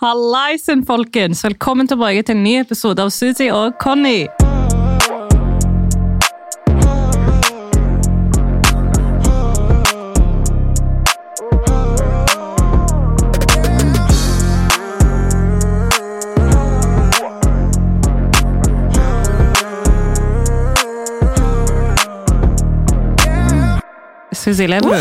Hallaisen, folkens! Velkommen tilbake til en ny episode av Suzy og Conny. Suzy, lever du?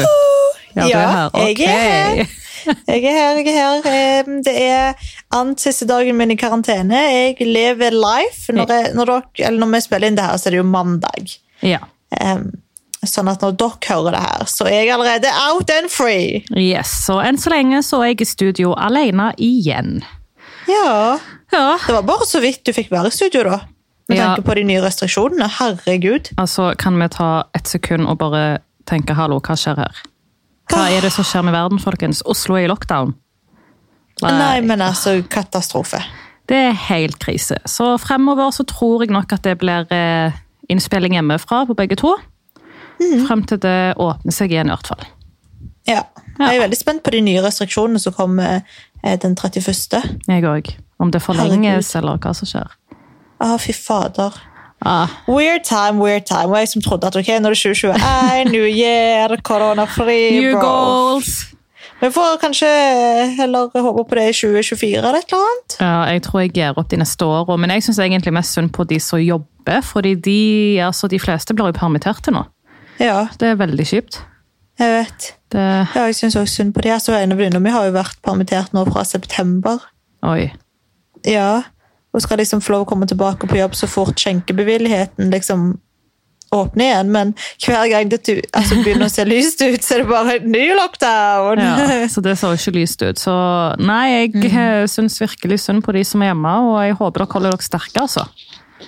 Ja, du er her. jeg er her. Jeg er her, jeg er her. Det er annet siste dagen min i karantene. Jeg lever life. Når, jeg, når, dere, eller når vi spiller inn det her, så er det jo mandag. Ja. Um, sånn at når dere hører det her, så er jeg allerede out and free. Yes, Og enn så lenge så er jeg i studio alene igjen. Ja, Ja. Det var bare så vidt du fikk være i studio, da. Med Ja. tanke på de nye restriksjonene. Herregud. Altså, kan vi ta et sekund og bare tenke hallo, hva skjer her? Hva er det som skjer med verden, folkens? Oslo er i lockdown. Nei, men altså, katastrofe. Det er helt krise. Så fremover så tror jeg nok at det blir eh, innspilling hjemmefra på begge to. Frem til det åpner seg igjen, i hvert fall. Ja. Jeg er veldig spent på de nye restriksjonene som kommer eh, den 31. Jeg òg. Om det forlenges, eller hva som skjer. Å, fy fader. Ah, Weird time, weird time. Og jeg som trodde at ok, nå er det 2021, new year, koronafri, new bro. goals! Vi får kanskje heller håpe på det i 2024 eller et eller annet. Ja, jeg tror jeg gir opp de neste åra, men jeg syns egentlig mest synd på de som jobber, fordi de, altså, de fleste blir jo permitterte nå. Ja, Det er veldig kjipt. jeg vet. Det, Ja, jeg synes også synd på de. Altså, en av venninnene mine har jo vært permittert nå fra september. oi. Ja, og skal liksom få lov å komme tilbake på jobb så fort skjenkebevilligheten liksom åpner igjen. Men hver gang det altså, begynner å se lyst ut, så er det bare en ny lockdown. Ja, så det så ikke lyst ut. Så nei, jeg mm. syns virkelig synd på de som er hjemme, og jeg håper dere holder dere sterke, altså.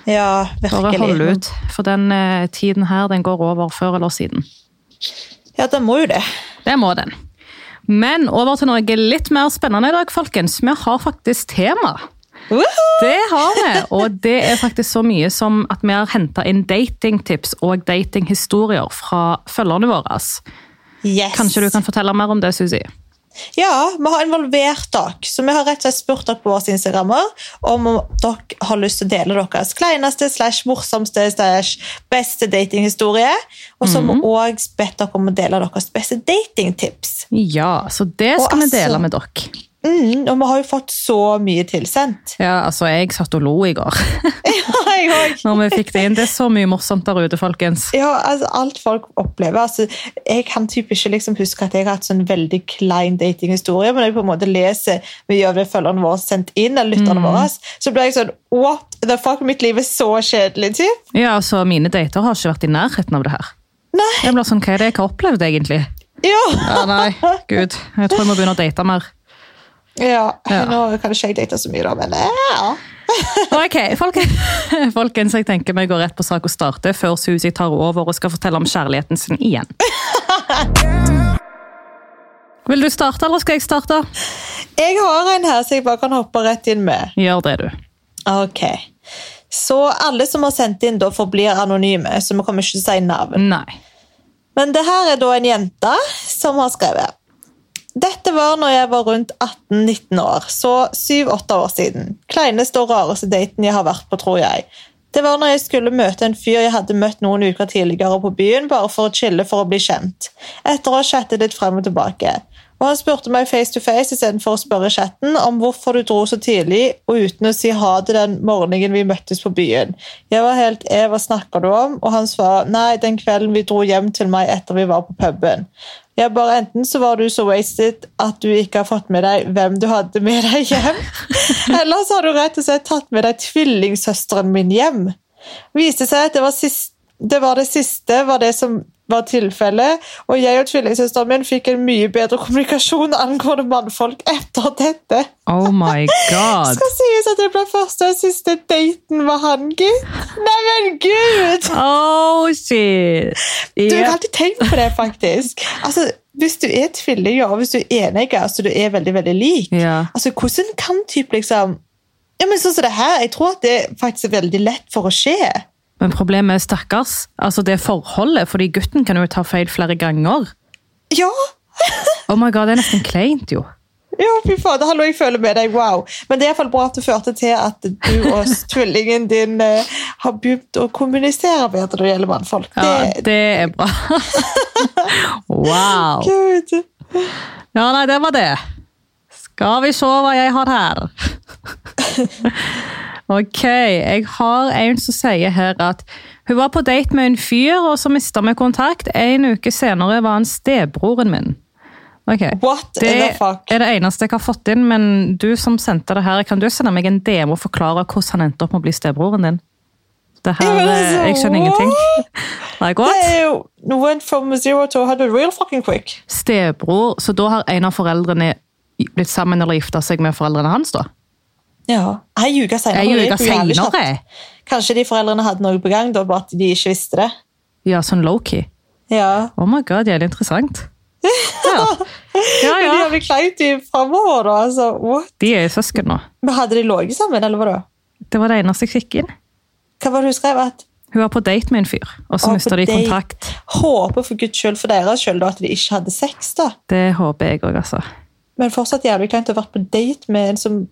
Ja, virkelig. Bare hold ut. For den eh, tiden her, den går over før eller siden. Ja, den må jo det. Det må den. Men over til noe litt mer spennende i dag, folkens. Vi har faktisk tema. Det har vi, og det er faktisk så mye som at vi har henta inn datingtips og datinghistorier fra følgerne våre. Yes. Kanskje du kan fortelle mer om det, Susi? Ja, vi har involvert dere. Så vi har rett og slett spurt dere på våre Instagrammer om dere har lyst til å dele deres kleineste slash morsomste slash beste datinghistorie. Og så har vi òg bedt dere om å dele deres beste datingtips. Ja, så det skal Og vi dele altså- med dere. Mm, og vi har jo fått så mye tilsendt. Ja, altså, jeg satt og lo i går Ja, jeg også. når vi fikk det inn. Det er så mye morsomt der ute, folkens. Ja, altså Alt folk opplever. altså Jeg kan typ ikke liksom huske at jeg har hatt sånn veldig klein datinghistorie, men når jeg på en måte leser mye av det følgerne våre har sendt inn, eller lytterne våre, så blir jeg sånn What the fuck? Mitt liv er så kjedelig. typ. Ja, altså, Mine dater har ikke vært i nærheten av det her. Nei. Jeg blir sånn, Hva er det jeg har opplevd, egentlig? Ja. Ja, nei, gud. Jeg tror jeg må begynne å date mer. Ja. Ja. Nå kan ikke jeg date så mye, da, men ja. Ok, folkens, folkens jeg tenker vi går rett på sak og starter før Susi tar over og skal fortelle om kjærligheten sin igjen. Vil du starte, eller skal jeg starte? Jeg har en her så jeg bare kan hoppe rett inn med. Gjør det, du. Ok. Så alle som har sendt inn, da forblir anonyme, så vi kommer ikke til å si navn. Nei. Men det her er da en jente som har skrevet. Dette var når jeg var rundt 18-19 år, så 7-8 år siden. Kleineste og rareste daten jeg har vært på, tror jeg. Det var når jeg skulle møte en fyr jeg hadde møtt noen uker tidligere på byen, bare for å chille for å bli kjent. Etter å ha chattet litt frem og tilbake. Og han spurte meg face to face istedenfor å spørre chatten om hvorfor du dro så tidlig, og uten å si ha det den morgenen vi møttes på byen. Jeg var helt E, hva snakker du om? Og han svarer nei, den kvelden vi dro hjem til meg etter vi var på puben. Jeg bare Enten så var du så wasted at du ikke har fått med deg hvem du hadde med deg hjem, eller så har du rett og slett tatt med deg tvillingsøsteren min hjem. Viste seg at det var, sist, det var det siste var det som var tilfellet, og jeg og tvillingsøsteren min fikk en mye bedre kommunikasjon angående mannfolk etter dette. Oh my god. Skal sies at det ble første og siste daten med han, gitt. Neimen, gud! Oh, shit. Du har Ja. alltid tenkt på det, faktisk. Altså, Hvis du er tvillinger, og hvis du er enige, altså du er veldig veldig lik, yeah. altså hvordan kan typ liksom ja, men sånn som det her, Jeg tror at det faktisk er veldig lett for å skje. Men problemet er stakkars. Altså det forholdet, fordi gutten kan jo ta feil flere ganger. Ja, Oh my god, det er nesten kleint, jo. Ja, fy fader, hallo, jeg føler med deg, wow. Men det er i hvert fall bra at det førte til at du og tvillingen din eh, har begynt å kommunisere bedre når det gjelder mannfolk. Ja, Det, det er bra. Wow. Gud. Ja, nei, det var det. Skal vi se hva jeg har her. Ok, jeg har en som sier her at hun var på date med en fyr, og så mista vi kontakt. En uke senere var han stebroren min. Ok, What Det the fuck? er det eneste jeg har fått inn, men du som sendte det her, kan du sende meg en demo og forklare hvordan han endte opp med å bli stebroren din? Det her, altså, eh, Jeg skjønner ingenting. Like Det er jo went from zero to 100 real fucking quick. Stebror, så da har en av foreldrene blitt sammen eller gifta seg med foreldrene hans, da? Ja. Ei uke senere. Ei uke gikk senere? Kanskje de foreldrene hadde noe på gang, da, bare at de ikke visste det. Ja, sånn lowkey. Ja. Oh my god, jævlig interessant. Ja, ja. ja. de har blitt kleint i framover, da. Altså, what? De er søsken nå. Men hadde de ligget sammen, eller hva da? Det var det eneste jeg fikk inn. Hva var det hun skrev? At Hun var på date med en fyr, og så mista de kontakt. håper for guds skyld for deres skyld at de ikke hadde sex, da. Det håper jeg òg, altså. Men fortsatt jævlig kleint å ha vært på date med en som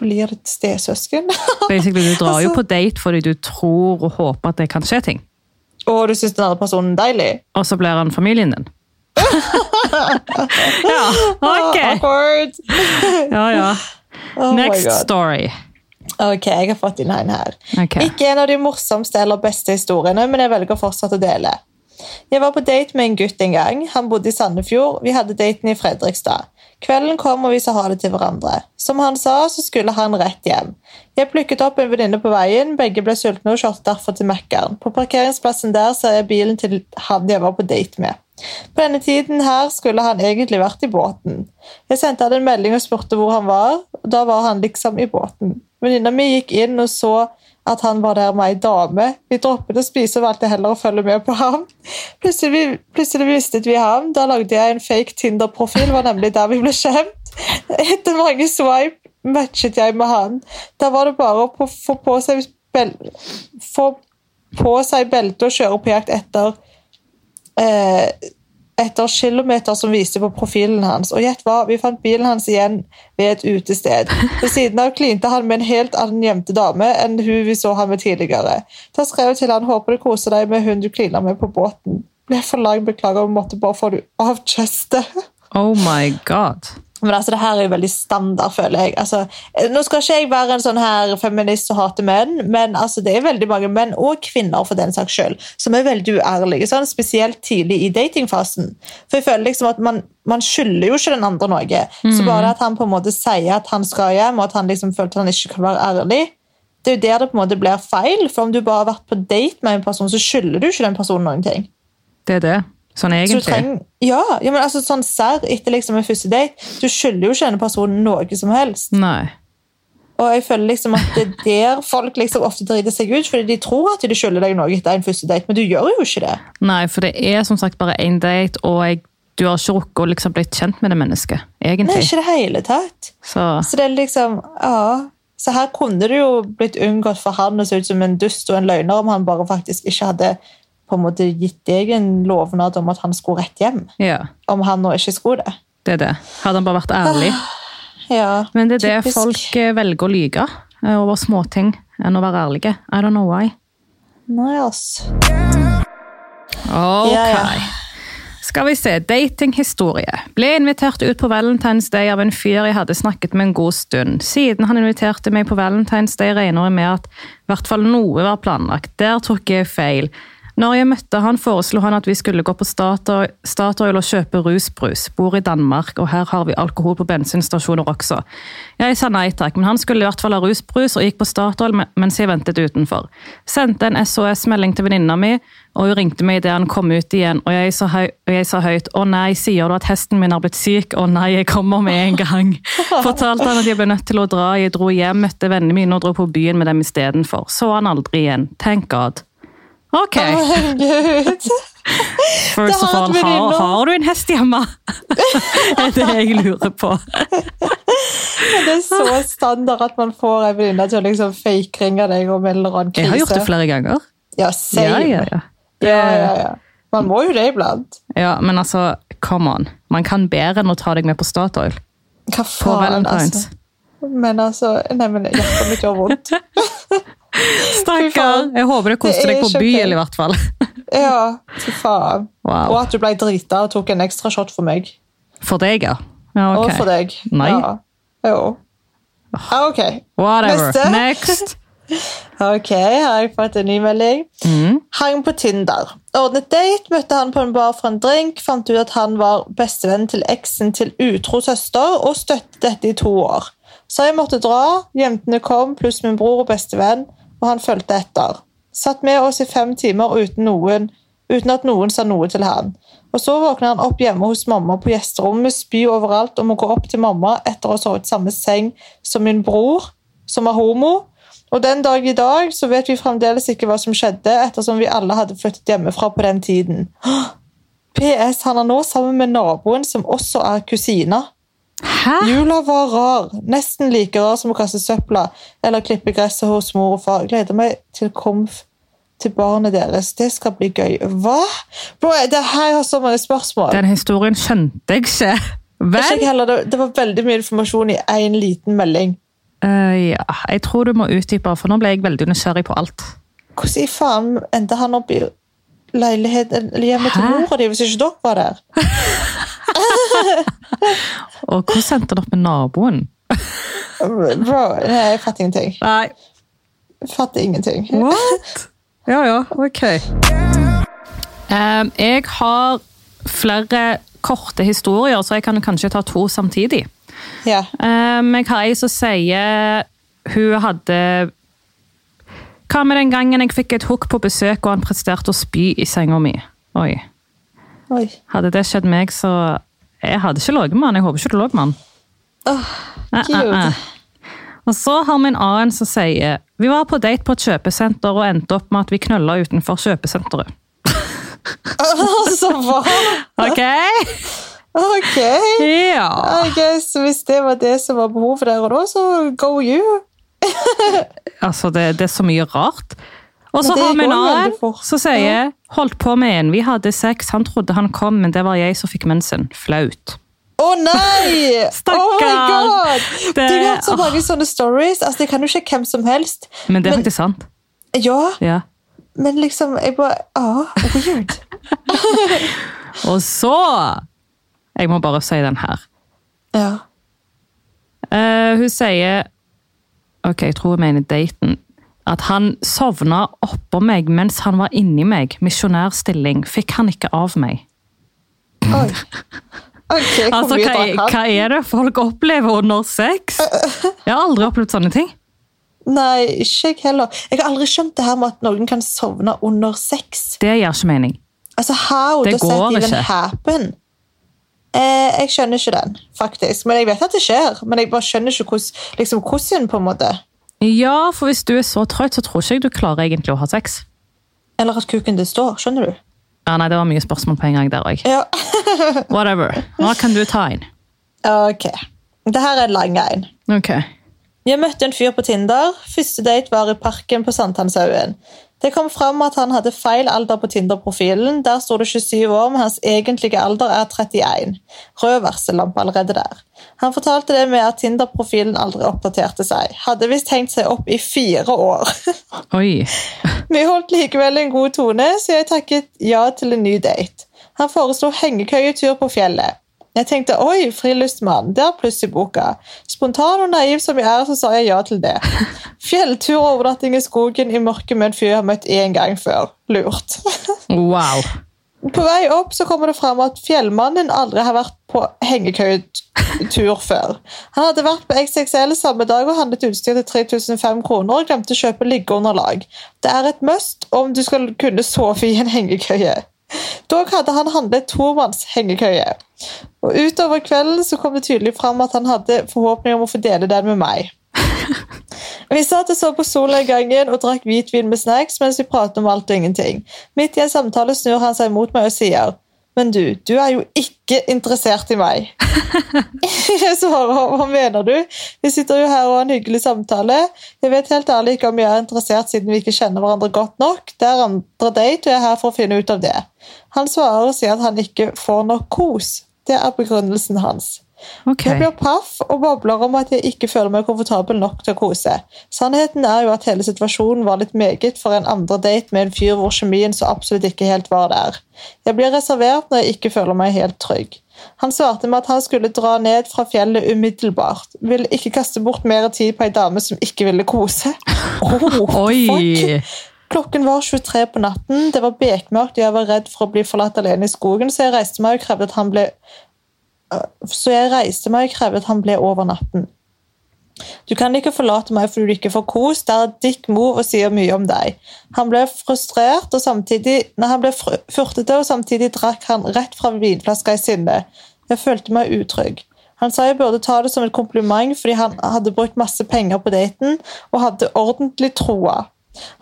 blir et stesøsken. Basically, Du drar jo Altså- på date fordi du tror og håper at det kan skje ting. Og du syns den andre personen er deilig. Og så blir han familien din. ja, ok. Awkward. Ja, ja. Oh Next story. Ok, jeg har fått inn en her. Okay. Ikke en av de morsomste eller beste historiene, men jeg velger fortsatt å dele. Jeg var på date med en gutt en gang. Han bodde i Sandefjord. Vi hadde daten i Fredrikstad. Kvelden kom, og vi sa ha det til hverandre. Som han sa, så skulle han rett hjem. Jeg plukket opp en venninne på veien. Begge ble sultne og kjørte derfor til Mækkern. På parkeringsplassen der ser jeg bilen til han jeg var på date med. På denne tiden her skulle han egentlig vært i båten. Jeg sendte han en melding og spurte hvor han var, og da var han liksom i båten. Venninna mi gikk inn og så at han var der med ei dame. Vi droppet å spise og valgte heller å følge med på ham. Plutselig, plutselig mistet vi ham. Da lagde jeg en fake Tinder-profil, var nemlig der vi ble kjent. Etter mange swipe matchet jeg med han. Da var det bare å få på seg, bel få på seg belte og kjøre på jakt etter etter kilometer som viste på profilen hans. Og gjett hva, vi fant bilen hans igjen ved et utested. Ved siden av klinte han med en helt annen gjemte dame enn hun vi så han med tidligere. Da skrev jeg til han håper du koser deg med hun du kliner med på båten. Ble for lang, beklager, vi måtte bare få det av chestet. Oh my god. Men altså, det her er jo veldig standard, føler jeg. Altså, nå skal ikke jeg være en sånn her feminist og hate menn, men altså, det er veldig mange menn, og kvinner for den saks skyld, som er veldig uærlige, sånn, spesielt tidlig i datingfasen. For jeg føler liksom at man, man skylder jo ikke den andre noe. Så bare at han på en måte sier at han skal hjem, og at han liksom føler at han ikke kan være ærlig, det er jo der det på en måte blir feil. For om du bare har vært på date med en person, så skylder du ikke den personen noen ting. Det er det. Sånn Så du trenger, ja, ja, men altså sånn serr etter liksom en første date, du skylder jo ikke denne personen noe som helst. Nei. Og jeg føler liksom at det er der folk liksom ofte driter seg ut, fordi de tror at de skylder deg noe etter en første date, men du gjør jo ikke det. Nei, for det er som sagt bare én date, og jeg, du har ikke rukket å liksom bli kjent med det mennesket. Nei, ikke det hele tatt. Så Så det er liksom, ja. Så her kunne det jo blitt unngått for han å se ut som en dust og en løgner om han bare faktisk ikke hadde på en måte gitt deg en lovnad om at han skulle rett hjem. ja, Om han nå ikke skulle det. det er det. Hadde han bare vært ærlig. Ja, Men det er det folk eh, velger å lyge eh, over småting enn å være ærlige. I don't know why. Nei, ass. Ok. Ja, ja. Skal vi se. Datinghistorie. Ble invitert ut på Valentine's Day av en fyr jeg hadde snakket med en god stund. Siden han inviterte meg på Valentine's Day, regner jeg med at i hvert fall noe var planlagt. Der tok jeg feil. Når jeg møtte han, foreslo han at vi skulle gå på Statoil og kjøpe rusbrus. Bor i Danmark, og her har vi alkohol på bensinstasjoner også. Jeg sa nei takk, men han skulle i hvert fall ha rusbrus og gikk på Statoil mens jeg ventet utenfor. Sendte en SOS-melding til venninna mi, og hun ringte meg idet han kom ut igjen. Og jeg sa, høy, og jeg sa høyt 'Å nei, sier du at hesten min har blitt syk?' 'Å nei, jeg kommer med en gang'. Fortalte han at jeg ble nødt til å dra. Jeg dro hjem, møtte vennene mine og dro på byen med dem istedenfor. Så han aldri igjen. Thank God. Ok. Herregud. First of all, har, har du en hest hjemme? det er det jeg lurer på. Det er så standard at man får en venninne til å liksom fake-ringe deg om en eller annen krise. Jeg har gjort det flere ganger. Ja, same. Ja, ja, ja. Ja, ja, ja. Man må jo det iblant. ja, men altså, come on. Man kan bedre enn å ta deg med på Statoil. Hva på faen, valentines. altså. Men altså Nei, men hjertet mitt gjør vondt. Stakkar! Jeg håper det koste deg på byen, i hvert fall. Ja, fy faen. Og at du ble drita og tok en ekstra shot for meg. For deg, ja. ja Og for deg. Nei. Ja. Jo. Ja, ok. Whatever. Neste. Next. Ok, her har jeg fått en ny melding. Mm. Hang på Tinder. Ordnet date, møtte han på en bar for en drink, fant ut at han var bestevenn til eksen til utro søster, og støttet dette i to år. Så jeg måtte dra, jentene kom, pluss min bror og bestevenn, og han fulgte etter. Satt med oss i fem timer uten, noen, uten at noen sa noe til han. Og så våkner han opp hjemme hos mamma på gjesterommet, spy overalt og må gå opp til mamma etter å ha sovet samme seng som min bror, som er homo. Og den dag i dag så vet vi fremdeles ikke hva som skjedde, ettersom vi alle hadde flyttet hjemmefra på den tiden. PS, han er nå sammen med naboen, som også er kusina. Hæ? Jula var rar, nesten like rar som å kaste søpla eller klippe gresset hos mor og far. Gleder meg til komf til barnet deres. Det skal bli gøy. Hva? Bro, det her har så mange spørsmål. Den historien skjønte jeg ikke. Vel? heller, det, var veldig mye informasjon i én liten melding. Uh, ja, jeg tror du må utdype, for nå ble jeg veldig nysgjerrig på alt. Hvordan i faen endte han opp i leiligheten eller hjemmet til mora di hvis ikke dere var der? Og hvordan sendte han opp med naboen? Bro, nei, jeg fatter ingenting. Nei, fatter ingenting. what? Ja, ja, ok. Um, jeg har flere korte historier, så jeg kan kanskje ta to samtidig. Ja. Um, jeg har ei som sier hun hadde Hva med den gangen jeg fikk et hook på besøk og han presterte å spy i senga mi? Oi. Oi. Hadde det skjedd meg, så Jeg hadde ikke ligget med han. Jeg håper ikke du lå med han. Eh, eh, Gud. eh. Og så har vi en annen som sier Vi var på date på et kjøpesenter og endte opp med at vi knølla utenfor kjøpesenteret. Altså, hva? Ok? Ok. Ja. I guess, hvis det var det som var behovet der og da, så go you. Altså, det, det er så mye rart. Og så har vi en annen som sier holdt på med en. Vi hadde sex, han trodde han kom, men det var jeg som fikk mensen. Flaut. Å nei! Stakkar. Oh! Det- Du har hatt så mange sånne stories. Altså, Det kan jo ikke hvem som helst. Men det er Men- faktisk sant. Ja, Ja. men liksom jeg bare, ah, Weird. Og så Jeg må bare si den her. Ja. Uh, hun sier Ok, jeg tror hun mener daten. At han sovna oppå meg mens han var inni meg. Misjonærstilling. Fikk han ikke av meg. Oi. Okay, Altså, hva, hva er det folk opplever under sex? Jeg har aldri opplevd sånne ting. Nei, ikke jeg heller. Jeg har aldri skjønt det her med at noen kan sovne under sex. Det gir ikke mening. Altså, how Det does that even ikke. happen? Eh, jeg skjønner ikke den, faktisk. Men jeg vet at det skjer. Men jeg bare skjønner ikke hvordan, liksom, hvordan på en måte. Ja, for hvis du er så trøtt, så tror ikke jeg du klarer egentlig å ha sex. Eller at kuken din står. Skjønner du? Ja, nei, Det var mye spørsmål på en gang der òg. Ja. Whatever. Hva kan du ta inn? ok. Det her er lang en. Ok. Jeg møtte en fyr på Tinder. Første date var i parken på Sankthanshaugen. Det kom fram at han hadde feil alder på Tinder-profilen. Der sto det 27 år, men hans egentlige alder er 31. Rød varsellampe allerede der. Han fortalte det med at Tinder-profilen aldri oppdaterte seg. Hadde visst hengt seg opp i fire år. Oi. Vi holdt likevel en god tone, så jeg takket ja til en ny date. Han foreslo hengekøyetur på fjellet. Jeg tenkte oi, friluftsmann, det er pluss i boka. Spontan og naiv som jeg er, så sa jeg ja til det. Fjelltur og overnatting i skogen i mørket med en fyr jeg har møtt én gang før. Lurt. Wow. På vei opp så kommer det fram at fjellmannen aldri har vært på hengekøyetur før. Han hadde vært på XXL samme dag og handlet utstyr til 3005 kroner og glemte å kjøpe liggeunderlag. Det er et must om du skal kunne sove i en hengekøye. Dog hadde han handlet tomanns hengekøye. Og Utover kvelden så kom det tydelig fram at han hadde forhåpninger om å få dele den med meg. Vi satt og så på sola i gangen og drakk hvitvin med snacks mens vi pratet om alt og ingenting. Midt i en samtale snur han seg mot meg og sier Men du, du er jo ikke interessert i meg. Jeg svarer hva mener du? Vi sitter jo her og har en hyggelig samtale. Jeg vet helt ærlig ikke om jeg er interessert siden vi ikke kjenner hverandre godt nok. Det er andre date, og jeg er her for å finne ut av det. Han svarer og sier at han ikke får nok kos. Det er begrunnelsen hans. Ok. Jeg blir paff og bobler om at jeg ikke føler meg komfortabel nok til å kose. Sannheten er jo at hele situasjonen var litt meget for en andre date med en fyr hvor kjemien så absolutt ikke helt var der. Jeg blir reservert når jeg ikke føler meg helt trygg. Han svarte med at han skulle dra ned fra fjellet umiddelbart. Ville ikke kaste bort mer tid på ei dame som ikke ville kose. Oh, Oi! Klokken var 23 på natten, det var bekmørkt og jeg var redd for å bli forlatt alene i skogen, så jeg reiste meg og krevde at han ble så jeg reiste meg og krevde at han ble over natten. Du kan ikke forlate meg fordi du ikke får kos, det er dick move og sier mye om deg. Han ble frustrert og samtidig, nei, han ble furtete, og samtidig drakk han rett fra vinflaska i sinne. Jeg følte meg utrygg. Han sa jeg burde ta det som et kompliment fordi han hadde brukt masse penger på daten og hadde ordentlig troa.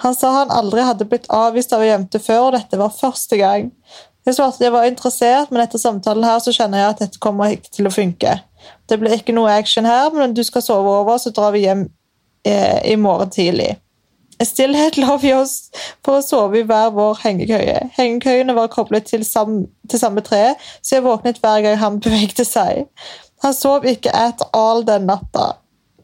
Han sa han aldri hadde blitt avvist av ei jente før, og dette var første gang. Jeg svarte at jeg var interessert, men etter samtalen her så kjenner jeg at dette kommer ikke til å funke. Det blir ikke noe action her, men du skal sove over, så drar vi hjem eh, i morgen tidlig. Stillhet la vi oss for å sove i hver vår hengekøye. Hengekøyene var koblet til, sam til samme tre, så jeg våknet hver gang han bevegde seg. Han sov ikke at all den natta.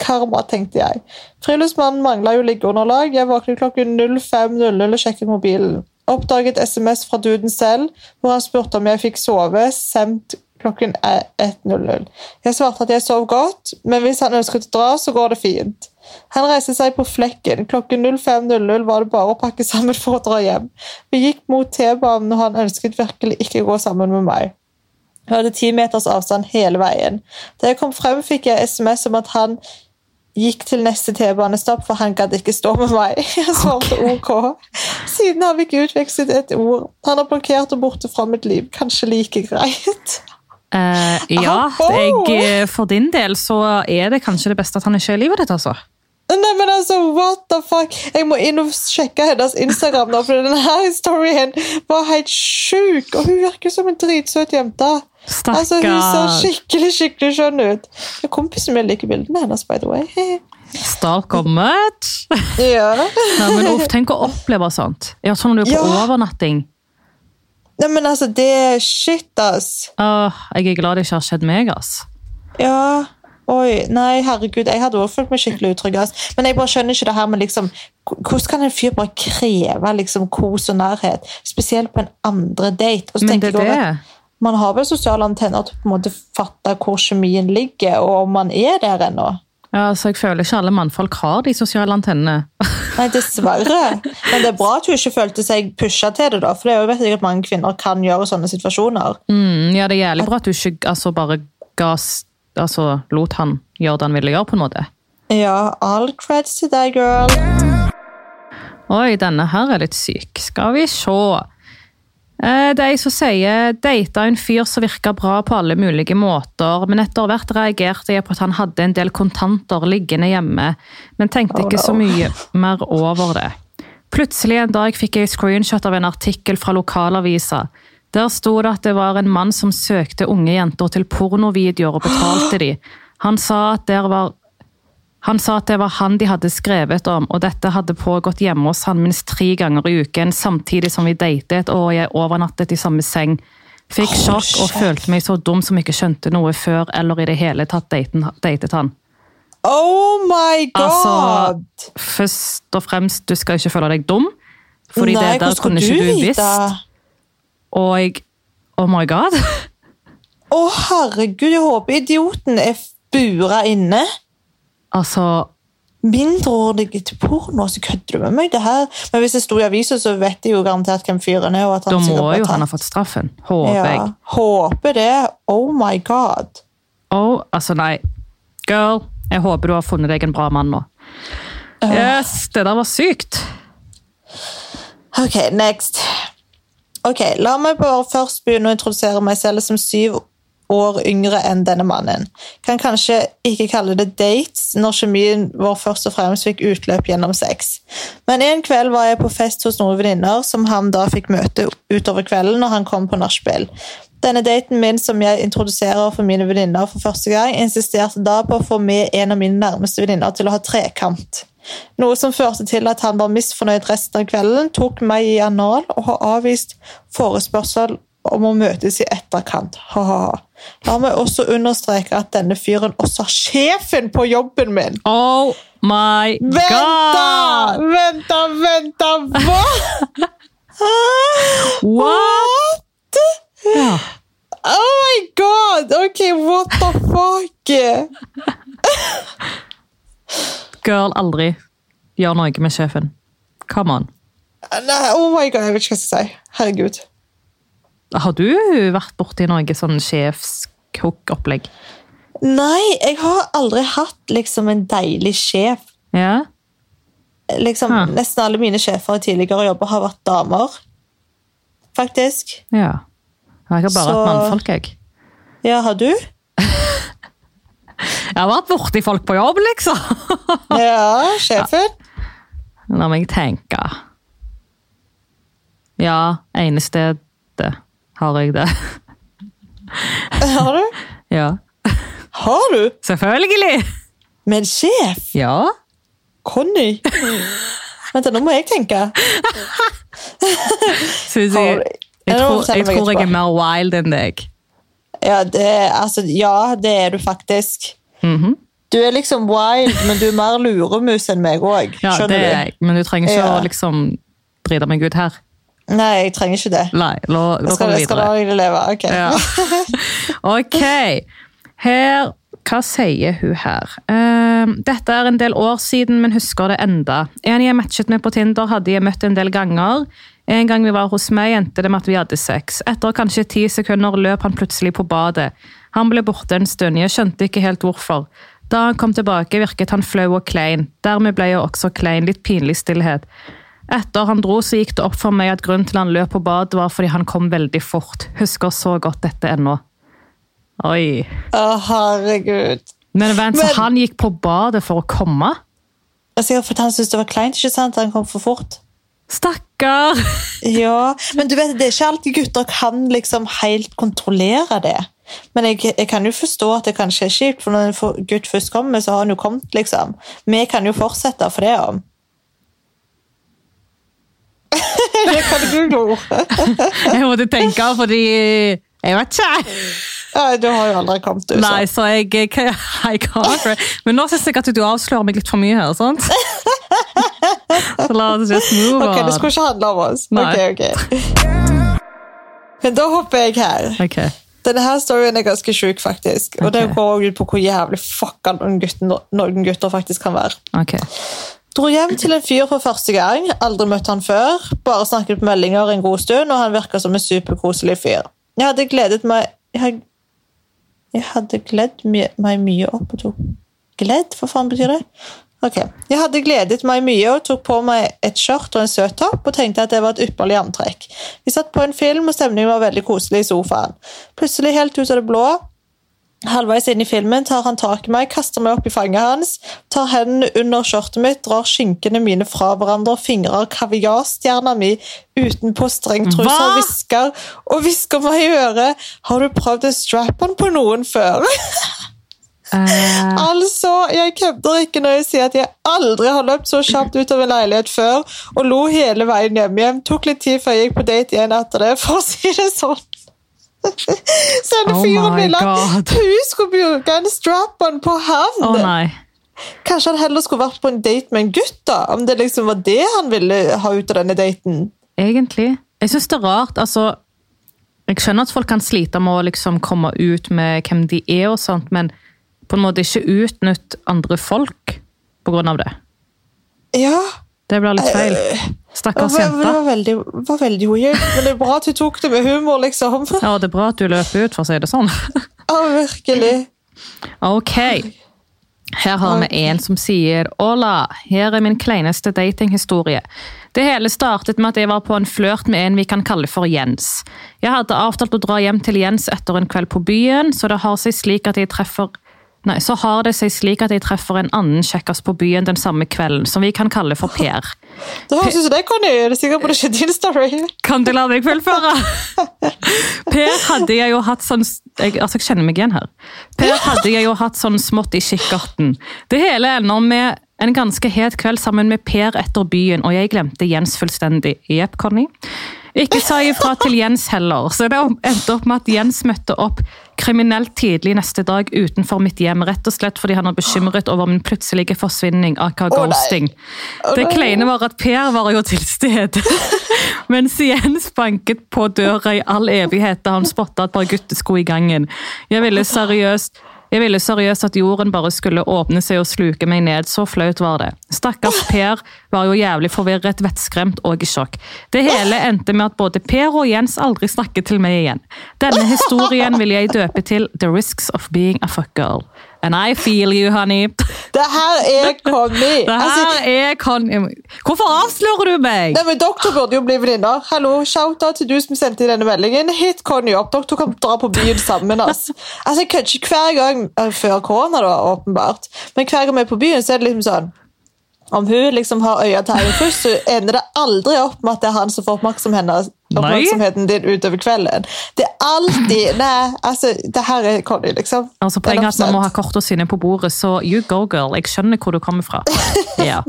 Karma, tenkte jeg. Friluftsmannen mangla jo liggeunderlag. Jeg våknet klokken 05.00 og sjekket mobilen. Oppdaget SMS fra duden selv, hvor han spurte om jeg fikk sove, sendt klokken 1.00. Jeg svarte at jeg sov godt, men hvis han ønsket å dra, så går det fint. Han reiste seg på flekken. Klokken 05.00 var det bare å pakke sammen for å dra hjem. Vi gikk mot T-banen, og han ønsket virkelig ikke å gå sammen med meg. Jeg hadde ti meters avstand hele veien. Da jeg kom frem, fikk jeg SMS om at han gikk til neste T-banestopp, for han gadd ikke stå med meg. Jeg svarte ok. Siden har vi ikke utvekslet et ord. Han har blokkert og borte fra mitt liv. Kanskje like greit. Uh, ja, jeg, eh, for din del så er det kanskje det beste at han ikke er i livet ditt, altså. Nei, men altså, what the fuck? Jeg må inn og sjekke hennes Instagram nå, for denne storyen var helt sjuk. Og hun virker som en dritsøt jente. Altså, Hun så skikkelig skikkelig skjønn ut. Kompisen min liker bildene hennes, by the way. Stalker much. ja. Nei, men uff, tenk å oppleve sånt. Ja, sånn når du er på Ja. overnatting. Nei, men altså, det er shit, ass. Åh, jeg er glad det ikke har skjedd meg, ass. Ja. Oi, nei, herregud, jeg hadde også følt meg skikkelig utrygg. ass. Men jeg bare skjønner ikke det her med liksom Hvordan kan en fyr bare kreve liksom kos og nærhet? Spesielt på en andre date. Og så Men det er det. at Man har vel sosiale antenner til å på en måte fatte hvor kjemien ligger, og om man er der ennå. Ja, så jeg føler ikke alle mannfolk har de sosiale antennene. Nei, dessverre. Men det er bra at hun ikke følte seg pusha til det, da, for det er jo at mange kvinner kan gjøre sånne situasjoner. Mm, ja, det er jævlig bra at du ikke altså, bare ga, altså, lot han gjøre det han ville gjøre, på en måte. Ja, all creds til deg, girl. Oi, denne her er litt syk. Skal vi se. Eh, Det er jeg som sier data en fyr som virka bra på alle mulige måter, men etter hvert reagerte jeg på at han hadde en del kontanter liggende hjemme, men tenkte ikke så mye mer over det. Plutselig en dag fikk jeg screenshot av en artikkel fra lokalavisa. Der sto det at det var en mann som søkte unge jenter til pornovideoer og betalte de. Han sa at der var han sa at det var han de hadde skrevet om, og dette hadde pågått hjemme hos han minst tre ganger i uken, samtidig som vi datet og jeg overnattet i samme seng. Fikk sjokk og følte meg så dum som ikke skjønte noe før eller i det hele tatt datet han. Oh my Altså, god! Først og fremst, du skal ikke føle deg dum, fordi Nei, det der kunne du ikke du vite? visst. Og jeg Oh my god! Å, herregud, jeg håper idioten er bura inne. Altså Mindreårige til porno, så kødder du med meg? det her. Men hvis det sto i avisa, så vet de jo garantert hvem fyren er. og at han Da må jo han ha fått straffen. Håper ja. jeg. Håper det. Oh my god. Oh, altså nei. Girl, jeg håper du har funnet deg en bra mann nå. Yes, det der var sykt. Ok, next. Ok, La meg bare først begynne å introdusere meg selv som syv år yngre enn denne mannen. Kan kanskje ikke kalle det dates når kjemien vår først og fremst fikk utløp gjennom sex. Men en kveld var jeg på fest hos noen venninner som han da fikk møte utover kvelden når han kom på nachspiel. Denne daten min som jeg introduserer for mine venninner for første gang, insisterte da på å få med en av mine nærmeste venninner til å ha trekant. Noe som førte til at han var misfornøyd resten av kvelden, tok meg i anal og har avvist forespørsel om å møtes i etterkant. Ha-ha-ha. La meg også understreke at denne fyren også er sjefen på jobben min. Oh my god! Vent da, vent da, hva? What? Yeah. Oh my god! Ok, what the fuck? Girl, aldri gjør noe med sjefen. Come on. Nei, oh my god, jeg vet ikke hva jeg skal si. Herregud. Har du vært borti noe sånn sjefskokk-opplegg? Nei, jeg har aldri hatt liksom en deilig sjef. Ja? Liksom, ja. Nesten alle mine sjefer i tidligere jobber har vært damer. Faktisk. Ja. Jeg har bare Så- hatt mannfolk, jeg. Ja, har du? Jeg har vært borti folk på jobb, liksom. Ja, sjefen? La meg tenke. Ja, ene stedet har jeg det. Har du? Ja. Har du? Selvfølgelig! Med en sjef? Ja. Conny? Vent, nå må jeg tenke. Susi, jeg, jeg, tror, jeg tror jeg er mer wild enn deg. Ja, det, altså, ja, det er du faktisk. Mhm. Du er liksom wild, men du er mer luremus enn meg òg. Ja, det er jeg. Men du trenger ikke Ja. å liksom drite meg ut her. Nei, jeg trenger ikke det. Nei, nå, Jeg skal, jeg skal la deg leve. Ok. Ja. Ok. Her Hva sier hun her? Ehm, dette er en del år siden, men husker det enda. En jeg matchet med på Tinder, hadde jeg møtt en del ganger. En gang vi var hos meg, endte det med at vi hadde sex. Etter kanskje ti sekunder løp han plutselig på badet. Han ble borte en stund, jeg skjønte ikke helt hvorfor. Da han kom tilbake, virket han flau og klein. Dermed ble jeg også klein, litt pinlig stillhet. Etter han dro, så gikk det opp for meg at grunnen til han løp på badet, var fordi han kom veldig fort. Husker så godt dette ennå. Oi. Å, herregud. Men vent, så Men- han gikk på badet for å komme? Altså, fordi han syntes det var kleint, ikke sant? Han kom for fort. Stakkar! Ja, men du vet, det er ikke alltid gutter kan liksom helt kontrollere det. Men jeg, jeg kan jo forstå at det kanskje er kjipt, for når en gutt først kommer, så har han jo kommet, liksom. Vi kan jo fortsette for det om. det kan du google. Jeg måtte tenke, fordi Jeg vet ikke. Nei, du har jo aldri kommet, så. Nei, så jeg, jeg, jeg kan Men nå syns jeg at du avslører meg litt for mye her. sant? Så la oss just move Ok, det skulle ikke handle om oss. Nei. Ok, ok. Men da hopper jeg her. Okay. Denne her storyen er ganske sjuk, faktisk. Og det går ut på hvor jævlig fucka noen, gutter- noen gutter faktisk kan være. ok. Dro hjem til en fyr for første gang. Aldri møtt han før. Bare snakket på meldinger en god stund, og han virka som en superkoselig fyr. Jeg hadde gledet meg Jeg, jeg hadde gledd meg mye opp og tok Gledd? Hva faen betyr det? Ok. Jeg hadde gledet meg mye og tok på meg et skjørt og en søt topp og tenkte at det var et ypperlig antrekk. Vi satt på en film, og stemningen var veldig koselig i sofaen. Plutselig, helt ut av det blå, Halvveis inn i filmen tar han tak i meg, kaster meg opp i fanget hans, tar hendene under skjørtet mitt, drar skinkene mine fra hverandre og fingrer kaviarstjerna mi utenpå strengtrusa og hvisker og hvisker meg i øret. Har du prøvd en strap-on på noen før? Uh... altså, jeg kødder ikke når jeg sier at jeg aldri har løpt så kjapt ut av en leilighet før, og lo hele veien hjem hjem. Tok litt tid før jeg gikk på date igjen etter det, for å si det sånn. Så denne Oh fyren ville at hun skulle bruke en strap-on på havn. Å nei. Kanskje han heller skulle vært på en date med en gutt, da? Om det liksom var det han ville ha ut av denne daten? Egentlig. Jeg syns det er rart. altså Jeg skjønner at folk kan slite med å liksom komme ut med hvem de er, og sånt, men på en måte ikke utnytt andre folk på grunn av det. Ja. Det blir litt feil. Det Stakkars var, det var, veldig, var veldig weird, men det er bra at hun tok det med humor, liksom. Ja, det er bra at du løper ut, for å si det sånn. Ja, virkelig. Ok. Her har vi en som sier Hola, her er min kleineste datinghistorie. Det hele startet med at jeg var på en flørt med en vi kan kalle for Jens. Jeg hadde avtalt å dra hjem til Jens etter en kveld på byen, så det har seg slik at jeg treffer Nei, så har det seg slik at jeg treffer en annen kjekkas på byen den samme kvelden, som vi kan kalle for Per. Det høres ut som det, Conny. Det er sikkert på det ikke din story. Kan du la meg fullføre? Per hadde jeg jo hatt sånn jeg, Altså, jeg kjenner meg igjen her. Per hadde jeg jo hatt sånn smått i kikkerten. Det hele ender med en ganske het kveld sammen med Per etter byen, og jeg glemte Jens fullstendig. Jepp, Conny. Ikke sa ifra til Jens heller, så det endte opp med at Jens møtte opp kriminelt tidlig neste dag utenfor mitt hjem, rett og slett fordi han var bekymret over min plutselige forsvinning, aka nei. ghosting. Å, Det kleine var at Per var jo til stede, mens Jens banket på døra i all evighet da han spotta et par guttesko i gangen. Jeg ville seriøst jeg ville seriøst at jorden bare skulle åpne seg og sluke meg ned, så flaut var det. Stakkars Per var jo jævlig forvirret, vettskremt og i sjokk. Det hele endte med at både Per og Jens aldri snakket til meg igjen. Denne historien vil jeg døpe til The Risks of Being a Fuck Girl. And I feel you, honey. Det her er Conny. Det Altså, er Hvorfor avslører du meg? Nei, men Dere burde jo bli venninner. Hallo, Shout-out til du som sendte denne meldingen. Hit Conny opp. Dere kan dra på byen sammen. Altså, altså Kanskje hver gang eh, før korona, da, åpenbart, men hver gang vi er på byen, så er det liksom sånn Om hun liksom har øya til Eirin først, så ender det aldri opp med at det er han som får oppmerksomheten, din utover kvelden. Det er alltid Nei, altså, det her er Conny, liksom. Altså Poenget er at man må 100%. ha kortene sine på bordet, så you go, girl. Jeg skjønner hvor du kommer fra. Ja.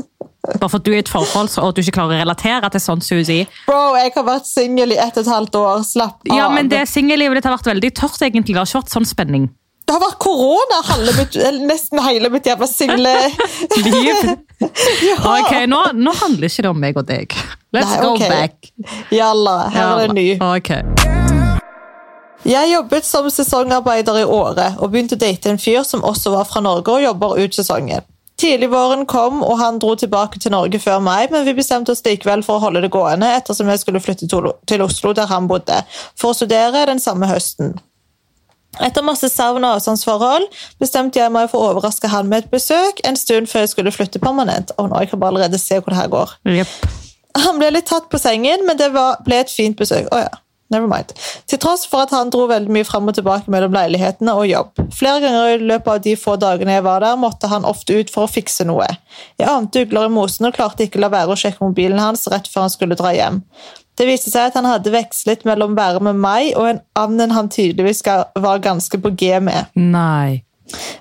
Bare for at du er i et forhold og at du ikke klarer å relatere til sånn, Suzy. Bro, jeg har vært singel i ett og et halvt år. Slapp av. Ja, men det singellivet ditt har vært veldig tørt, egentlig. Det har ikke vært sånn spenning. Det har vært korona mitt, nesten hele mitt jævla single Liv. ja. Ok, nå, nå handler ikke det om meg og deg. Let's Nei, go back. Jalla, her er det ny. Okay. Jeg jobbet som sesongarbeider i Åre og begynte å date en fyr som også var fra Norge og jobber ut sesongen. Tidligvåren kom, og han dro tilbake til Norge før meg, men vi bestemte oss likevel for å holde det gående ettersom jeg skulle flytte til Oslo, der han bodde, for å studere den samme høsten. Etter masse savn og avstandsforhold bestemte jeg meg for å overraske han med et besøk en stund før jeg skulle flytte permanent. Oh, nå, jeg kan bare allerede se hvor det her går. Yep. Han ble litt tatt på sengen, men det var, ble et fint besøk. Oh, ja, never mind. Til tross for at han dro veldig mye frem og tilbake mellom leilighetene og jobb. Flere ganger i løpet av de få dagene jeg var der, måtte han ofte ut for å fikse noe. Jeg ante ugler i mosen og klarte ikke la være å sjekke mobilen hans rett før han skulle dra hjem. Det viste seg at han hadde vekslet mellom være med meg og en annen han tydeligvis var ganske på G med. Nei.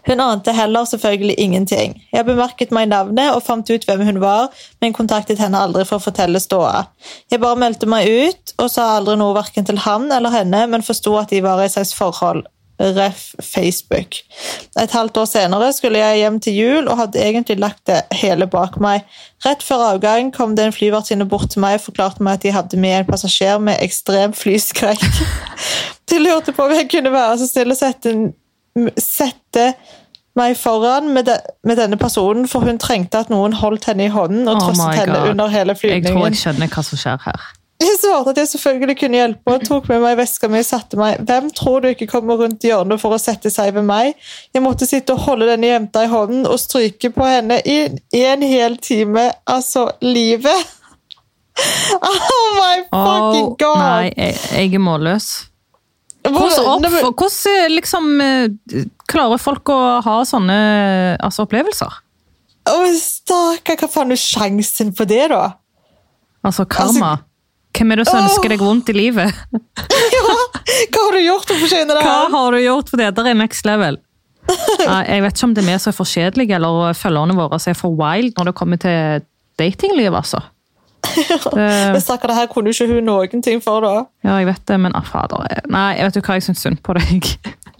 Hun ante heller selvfølgelig ingenting. Jeg bemerket meg navnet og fant ut hvem hun var, men kontaktet henne aldri for å fortelle ståa. Jeg bare meldte meg ut og sa aldri noe hverken til han eller henne, men forsto at de var i slags forhold. Ref. Facebook. Et halvt år senere skulle jeg hjem til jul og hadde egentlig lagt det hele bak meg. Rett før avgang kom det en flyvertinne bort til meg og forklarte meg at de hadde med en passasjer med ekstrem flyskrekk. De lurte på om jeg kunne være så snill å sette, sette meg foran med, de, med denne personen, for hun trengte at noen holdt henne i hånden og Oh trøstet henne under hele Jeg tror jeg skjønner hva som skjer her. Jeg svarte at jeg selvfølgelig kunne hjelpe, og tok med meg veska mi og satte meg. Hvem tror du ikke kommer rundt hjørnet for å sette seg ved meg? Jeg måtte sitte og holde denne jenta i hånden og stryke på henne i en hel time. Altså, livet. Oh my fucking god! god! nei, jeg, jeg er målløs. Hvordan, Hvordan- hvordan liksom, eh, klarer folk å ha sånne altså, opplevelser? Å, Stakkar, hva faen er sjansen for det, da? Altså karma. Hvem er det som ønsker deg vondt i livet? Ja, hva har du gjort for å fortjene det? Hva har du gjort for det? Det er next level. Jeg vet ikke om det er vi som er for kjedelige, eller følgerne våre som er for wild når det kommer til datinglivet, altså. Men stakkar, det her kunne jo ikke hun noen ting for, da. Ja, jeg vet det, men ah, fader Nei, jeg vet jo hva jeg syns synd på deg.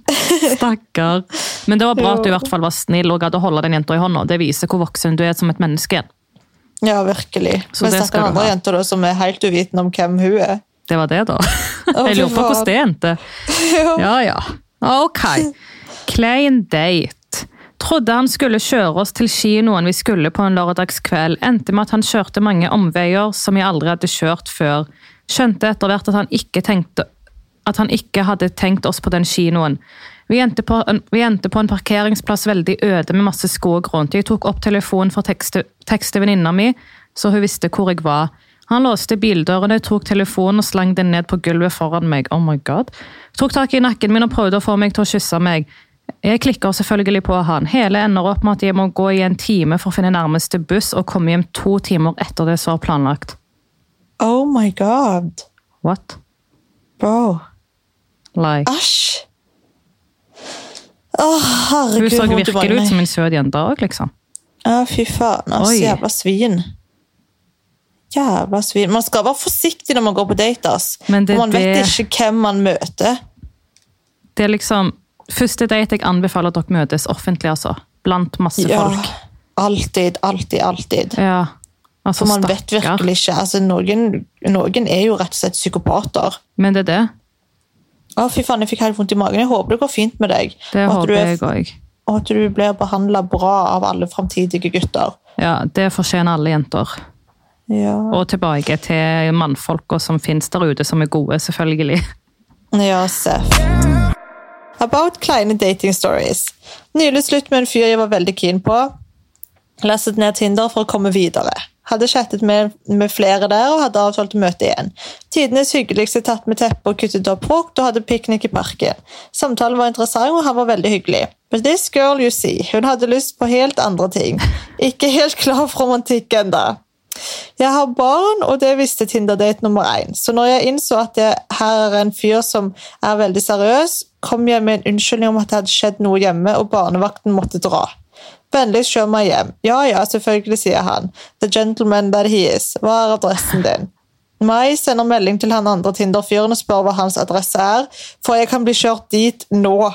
Stakkar. Men det var bra at du i hvert fall var snill og gadd å holde den jenta i hånda. Det viser hvor voksen du er som et menneske. Ja, virkelig. Så Men det du andre jenter da, som er helt uvitende om hvem hun er. Det var det, da. Oh, Jeg lurer på hvordan det endte. Ja, ja. Ok. Klein date. Trodde han skulle kjøre oss til kinoen vi skulle på en lørdagskveld. Endte med at han kjørte mange omveier som jeg aldri hadde kjørt før. Skjønte etter hvert at han ikke tenkte at han ikke hadde tenkt oss på den kinoen. Vi endte, på en, vi endte på en parkeringsplass veldig øde med masse skog rundt. Jeg tok opp telefonen for å tekste, tekste venninna mi, så hun visste hvor jeg var. Han låste bildørene, tok telefonen og slang den ned på gulvet foran meg. Oh my god. Tok tak i nakken min og prøvde å få meg til å kysse meg. Jeg klikker selvfølgelig på han. Hele ender opp med at jeg må gå i en time for å finne nærmeste buss og komme hjem to timer etter det som var planlagt. Oh my god. What? Bro. Like. Æsj. Å, Hun så virkelig ut som en søt jente òg, liksom. Ja, fy faen. Altså, jævla svin. Jævla svin. Man skal være forsiktig når man går på date. ass. Men det- man vet det- ikke hvem man møter. Det er liksom Første date jeg anbefaler at dere møtes offentlig, altså. Blant masse Ja, folk. alltid, alltid, alltid. Ja. Altså, For man vet virkelig ikke. Altså, noen, noen er jo rett og slett psykopater. Men det er det. Å, fy faen, jeg fikk helt vondt i magen. Jeg håper det går fint med deg. Det og, håper du er, jeg òg. og at du blir behandla bra av alle framtidige gutter. Ja, det fortjener alle jenter. Ja, Og tilbake til mannfolka som finnes der ute, som er gode, selvfølgelig. ja Seff. About kleine dating stories. Nylig slutt med en fyr jeg var veldig keen på. Lastet ned Tinder for å komme videre. Hadde chattet med, med flere der og hadde avtalt å møte igjen. Tidenes hyggeligste tatt med teppe og kuttet opp frukt og hadde piknik i parken. Samtalen var interessant, og han var veldig hyggelig. But this girl you see, hun hadde lyst på helt andre ting. Ikke helt klar for romantikk enda. Jeg har barn, og det visste Tinder-date nummer én. Så når jeg innså at jeg, her er en fyr som er veldig seriøs, kom jeg med en unnskyldning om at det hadde skjedd noe hjemme, og barnevakten måtte dra. Vennligst kjør meg hjem. Ja, ja, selvfølgelig, sier han. The gentleman that he is. Hva er adressen din? Mai sender melding til han andre Tinder-fyren og spør hva hans adresse er, for jeg kan bli kjørt dit nå.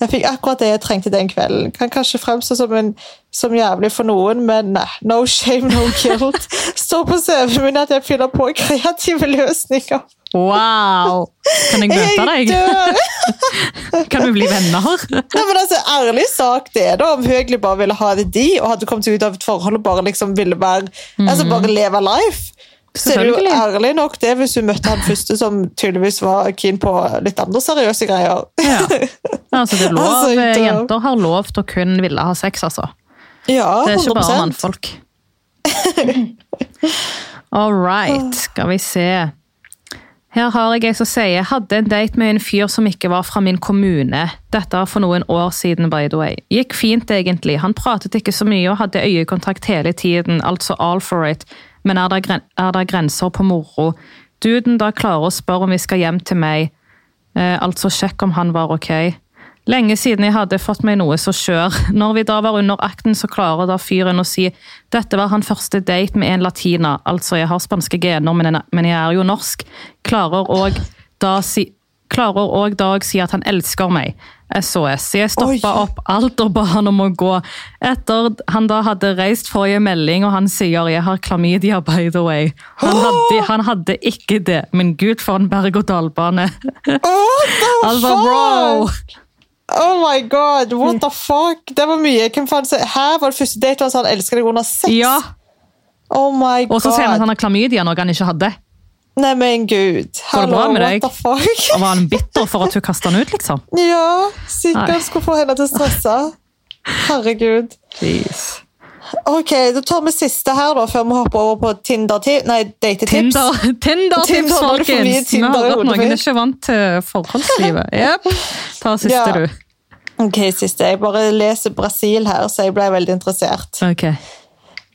Jeg fikk akkurat det jeg trengte den kvelden. Kan kanskje fremstå som, en, som jævlig for noen, men nei. No shame, no guilt. Står på CV-en min at jeg finner på kreative løsninger. Wow! Kan jeg møte Jeg deg? Kan vi bli venner? Nei, men altså, Ærlig sak det er, da, om Høgli bare ville ha det de, og hadde kommet ut av et forhold og bare liksom ville være, altså bare leve life. Så er det jo. Ærlig nok det hvis hun møtte han første som tydeligvis var keen på litt andre seriøse greier. Ja. Altså, det er lov, Altså, jenter har lov til å kun ville ha sex, altså. Ja, Det er ikke bare mannfolk. All right, skal vi se. Her har jeg ei som sier hadde en date med en fyr som ikke var fra min kommune. Dette var for noen år siden, by the way. Gikk fint, egentlig. Han pratet ikke så mye og hadde øyekontakt hele tiden, altså all for it. Men er det, er det grenser på moro? Duden da klarer å spørre om vi skal hjem til meg. Eh, altså sjekk om han var ok. Lenge siden jeg hadde fått meg noe så skjør. Når vi da var under akten, så klarer da fyren å si dette var han første date med en latina, altså jeg har spanske gener, men jeg- er jo norsk. Klarer òg da si Klarer òg Dag si at han elsker meg. SOS. Jeg stoppa opp alt og ba han om å gå. Etter han da hadde reist forrige melding, og han sier 'jeg har klamydia', by the way. Han hadde, han hadde ikke det, men gud for en berg-og-dal-bane. Oh, altså, bro! Oh my god, what the fuck? Det var mye. Hvem faen Her var det første date han sa han elsker deg under sex. Ja, Oh my god. Og så ser han at han har klamydia, noe han ikke hadde. Nei, men gud. Hallo, what deg? the fuck? Og var han bitter for at hun kasta han ut, liksom? Ja, Nei. sikkert skulle få henne til å stresse. Herregud. Jeez. Ok, da tar vi siste her da, før vi hopper over på Tinder Nei, datetips. Tinder, Tinder-tips, Tinder, får mye folkens! Vi har hodet noen er ikke vant til forholdslivet. Yep. Ta siste, Ja. du. Ok, siste. Jeg bare leser Brasil her, så jeg ble veldig interessert. Ok.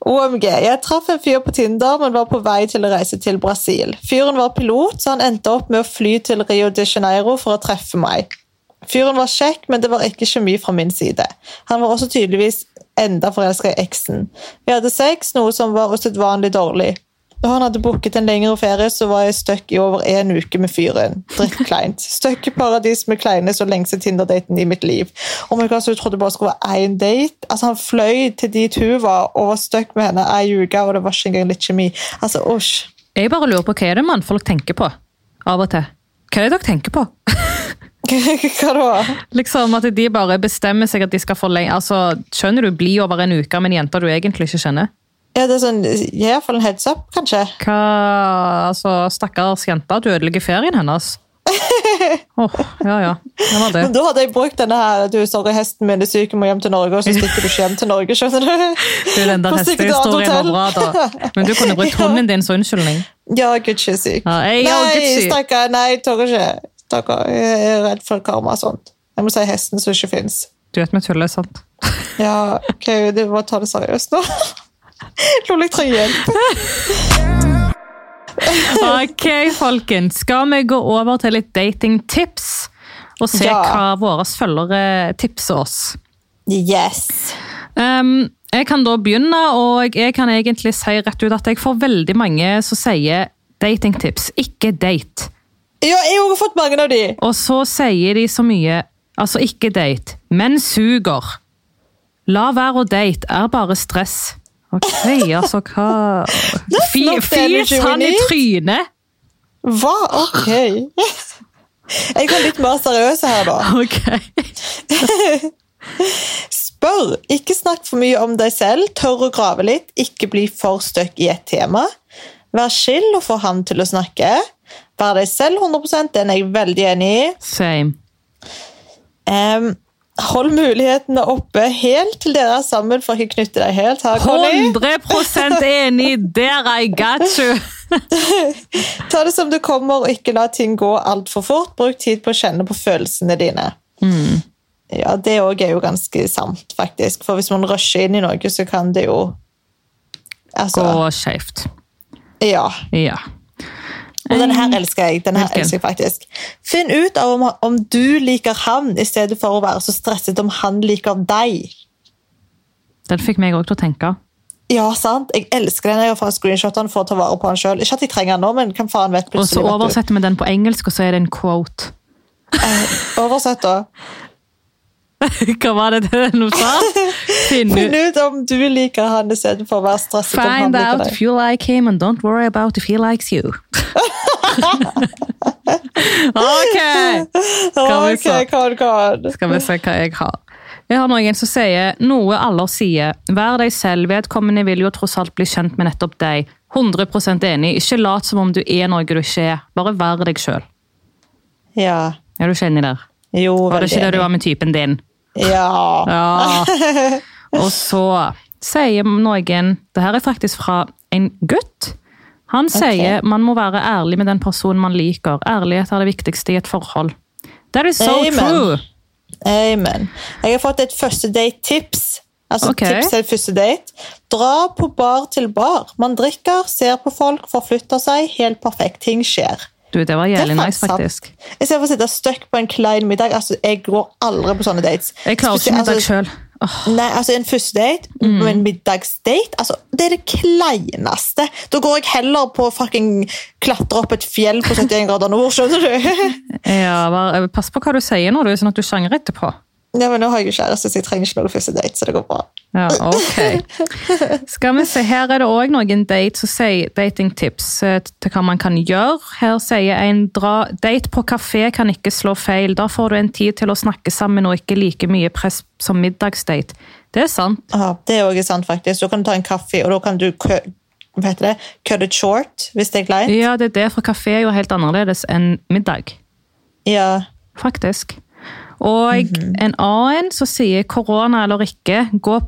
OMG. Jeg traff en fyr på Tinder, men var på vei til å reise til Brasil. Fyren var pilot, så han endte opp med å fly til Rio de Janeiro for å treffe meg. Fyren var kjekk, men det var ikke kjemi fra min side. Han var også tydeligvis enda forelska i eksen. Vi hadde sex, noe som var usedvanlig dårlig. Da han hadde booket en lengre ferie, så var jeg stuck i over en uke med fyren. Drittkleint. Stuck i paradis med kleineste og lengste Tinder-daten i mitt liv. Oh my God, så trodde det bare skulle være én date. Altså, Han fløy til dit hun var, og var stuck med henne ei uke, og det var ikke engang litt kjemi. Altså, usj. Jeg bare lurer på hva er det mannfolk tenker på av og til? Hva er det dere tenker på? Hva da? Liksom At de bare bestemmer seg at de skal forlenge altså, Skjønner du bli over en uke med en jente du egentlig ikke kjenner? Ja, det er sånn, Gi iallfall en heads up, kanskje. Hva, altså, Stakkars jente, du ødelegger ferien hennes. Åh, ja ja. Det var det. Men da hadde jeg brukt denne her du, sorry, hesten min er syk, må hjem til Norge, og så stikker du ikke hjem til Norge, skjønner du? Du, Den der hestehistorien var bra, da. Men du kunne brukt hunden din som unnskyldning. Ja, Gucci er syk. Ja, jeg nei, stakkar, nei, tør ikke. Jeg er redd for karma og sånt. Jeg må si hesten som ikke fins. Du vet vi tuller, sant? Ja, ok, du må ta det seriøst nå. Lol, jeg trenger hjelp. Ok, folkens. Skal vi gå over til litt datingtips? Og se Ja. hva våre følgere tipser oss. Yes. Um, Jeg kan da begynne, og jeg kan egentlig si rett ut at jeg får veldig mange som sier datingtips, ikke date. Ja, jeg har fått mange av de. Og så sier de så mye, altså ikke date, men suger. La være å date, er bare stress. Ok, altså hva Fis han i trynet! Hva? Ok. Jeg går litt mer seriøs her, da. Ok. Spør. Ikke snakk for mye om deg selv. Tør å grave litt. Ikke bli for støkk i et tema. Vær skill og få han til å snakke. Vær deg selv 100 den er jeg veldig enig i. Same. Um, hold mulighetene oppe helt til dere er sammen for ikke knytte deg helt. Her, Conny. 100 enig! Der I got you! Ta det som det kommer, og ikke la ting gå altfor fort. Bruk tid på å kjenne på følelsene dine. Ja, Det òg er jo ganske sant, faktisk. For hvis man rusher inn i noe, så kan det jo Altså, Gå skeivt. ja. Ja. Og den her elsker jeg. den her elsker jeg faktisk. Finn ut av om, om du liker han, i stedet for å være så stresset om han liker deg. Den fikk meg òg til å tenke. Ja, sant? Jeg elsker den. Jeg har fått screenshotene for å ta vare på han sjøl. Ikke at jeg trenger han nå, men hvem faen vet Og så oversetter vi den på engelsk, og så er det en quote. Oversett, da. Hva var det du sa? Finn ut. om du liker han i stedet for å være stresset om han Find out if you like him, and don't worry about if he likes you. ok! Skal vi se. Skal vi se hva jeg har. Jeg har noen som sier noe alle sier. Vær deg selv. Vedkommende vil jo tross alt bli kjent med nettopp deg. 100% enig. Ikke lat som om du er noe du ikke er. Bare vær deg sjøl. Ja. Er du ikke enig der? Jo, Var det ikke det du var med typen din? Ja. Ja. Og så sier noen Det her er faktisk fra en gutt. Han sier man må være ærlig med den personen man liker. Ærlighet er det viktigste i et forhold. That is so Amen. true. Amen. Jeg har fått et første date-tips. Altså okay. tips til første date. Dra på bar til bar. Man drikker, ser på folk, forflytter seg. Helt perfekt. Ting skjer. Du, det var jævlig nice, faktisk. I stedet for å sitte stuck på en klein middag. Altså, jeg går aldri på sånne dates. Jeg klarer ikke middag altså, sjøl. Nei, altså En første date, Mm. en middagsdate altså, Det er det kleineste. Da går jeg heller på å fucking klatre opp et fjell på 71 grader nord. skjønner du? Ja, bare, pass på hva du sier nå, du, sånn at du sjangrer etterpå. Ja, men Nå har jeg jo kjæreste, så jeg trenger ikke noe første date. så det går bra. Ja, ok. Skal vi se, Her er det òg noen dates sier datingtips eh, til hva man kan gjøre. Her sier en dra, date på kafé kan ikke slå feil. Da får du en tid til å snakke sammen og ikke like mye press som middagsdate. Det er sant. Ja, det er også sant, faktisk. Da kan du ta en kaffe, og da kan du kø, hva heter det? cut it short hvis det er kleint. Ja, det er det, for kafé er jo helt annerledes enn middag. Ja. Faktisk. Og en annen som sier korona eller ikke, gå,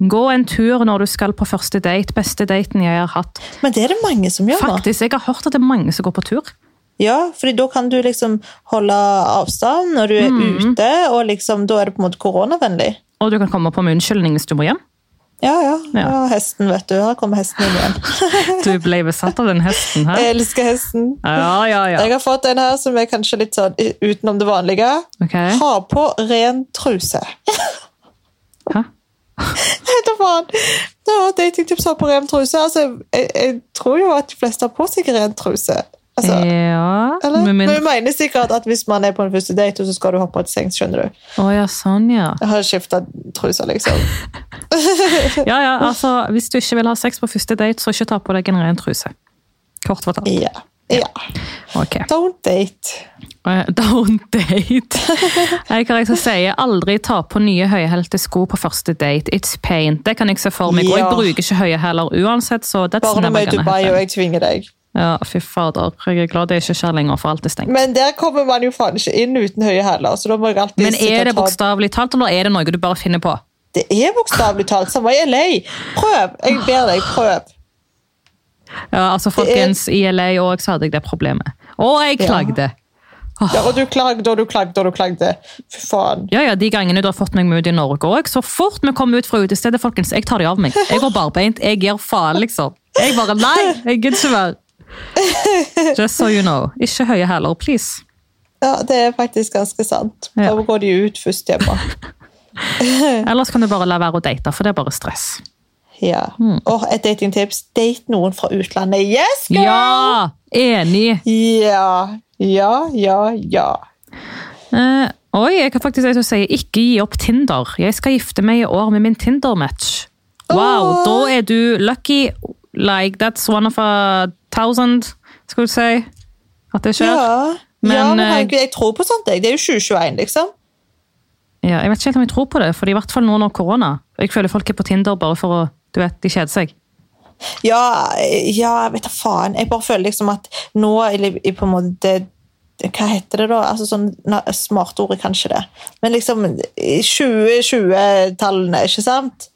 gå en tur når du skal på første date. Beste daten jeg har hatt. Men det er det mange som gjør. Faktisk, jeg har hørt at det er mange som går på tur. Ja, fordi da kan du liksom holde avstand når du er Mm. ute, og liksom, da er det på en måte koronavennlig. Og du kan komme på med unnskyldning hvis du må hjem. Ja, ja. Ja. ja. Hesten, vet du. Her kommer hesten inn igjen. Du ble besatt av den hesten her. Jeg elsker hesten. Ja, ja, ja. Jeg har fått en her som er kanskje litt sånn utenom det vanlige. Okay. Ha på ren truse. Hæ? Du faen. Ja, datingtips ha på ren truse. Altså, jeg, jeg tror jo at de fleste har på seg ren truse. Altså, Ja, eller? Men, Men men mener sikkert at hvis man er på en første date, så skal du hoppe et seng, skjønner du. Å ja, sånn, ja. Jeg har skifta truser, liksom. Ja, ja, altså, hvis du ikke vil ha sex på første date, så ikke ta på deg en ren truse. Kort fortalt. Ja. Ja. Okay. Don't date. Eh, Don't date. Jeg kan ikke si aldri ta på nye høyhælte sko på første date. It's pain. Det kan jeg se for meg. Og jeg bruker ikke høye hæler uansett, så that's Bare er Dubai, og jeg tvinger deg. Ja, fy fader. Jeg er glad det er ikke skjer lenger, for alt er stengt. Men der kommer man jo faen ikke inn uten høye hæler. Så da må jeg alltid Men er det ta- bokstavelig talt, eller er det noe du bare finner på? Det er bokstavelig talt. Samme i LA. Prøv! Jeg ber deg, prøv. Ja, altså folkens, I LA òg så hadde jeg det problemet. Og jeg Ja. klagde. Ja, og du klagde og du klagde og du klagde. Fy faen. Ja, ja, De gangene du har fått meg med ut i Norge òg. Så fort vi kommer ut fra utestedet, folkens, jeg tar de av meg. Jeg går barbeint. Jeg gir faen, liksom. Jeg bare Nei! Jeg gidder ikke mer. Just so you know. Ikke høye hæler, please. Ja, det er faktisk ganske sant. Ja. Da går de ut først hjemme. Ellers kan du bare la være å date, for det er bare stress. Ja. Mm. Og et datingtips. Date noen fra utlandet. Yes, girl! Ja! Enig! Ja, ja, ja, ja. Uh, oi, jeg kan faktisk si ikke gi opp Tinder. Jeg skal gifte meg i år med min Tinder-match. Wow, oh. da er du lucky. Like, that's one of a thousand, skal du si. At det skjer. Ja, Men, ja, men eh, herregud, jeg tror på sånt. jeg. Det er jo 2021, liksom. Ja, jeg vet ikke helt om jeg tror på det, for i hvert fall nå under korona. Jeg føler folk er på Tinder bare for å du vet, de kjeder seg. Ja, ja, vet da faen. Jeg bare føler liksom at nå eller på en måte Hva heter det da? Altså sånn, Smartordet, kanskje det. Men liksom i 2020-tallene, ikke sant?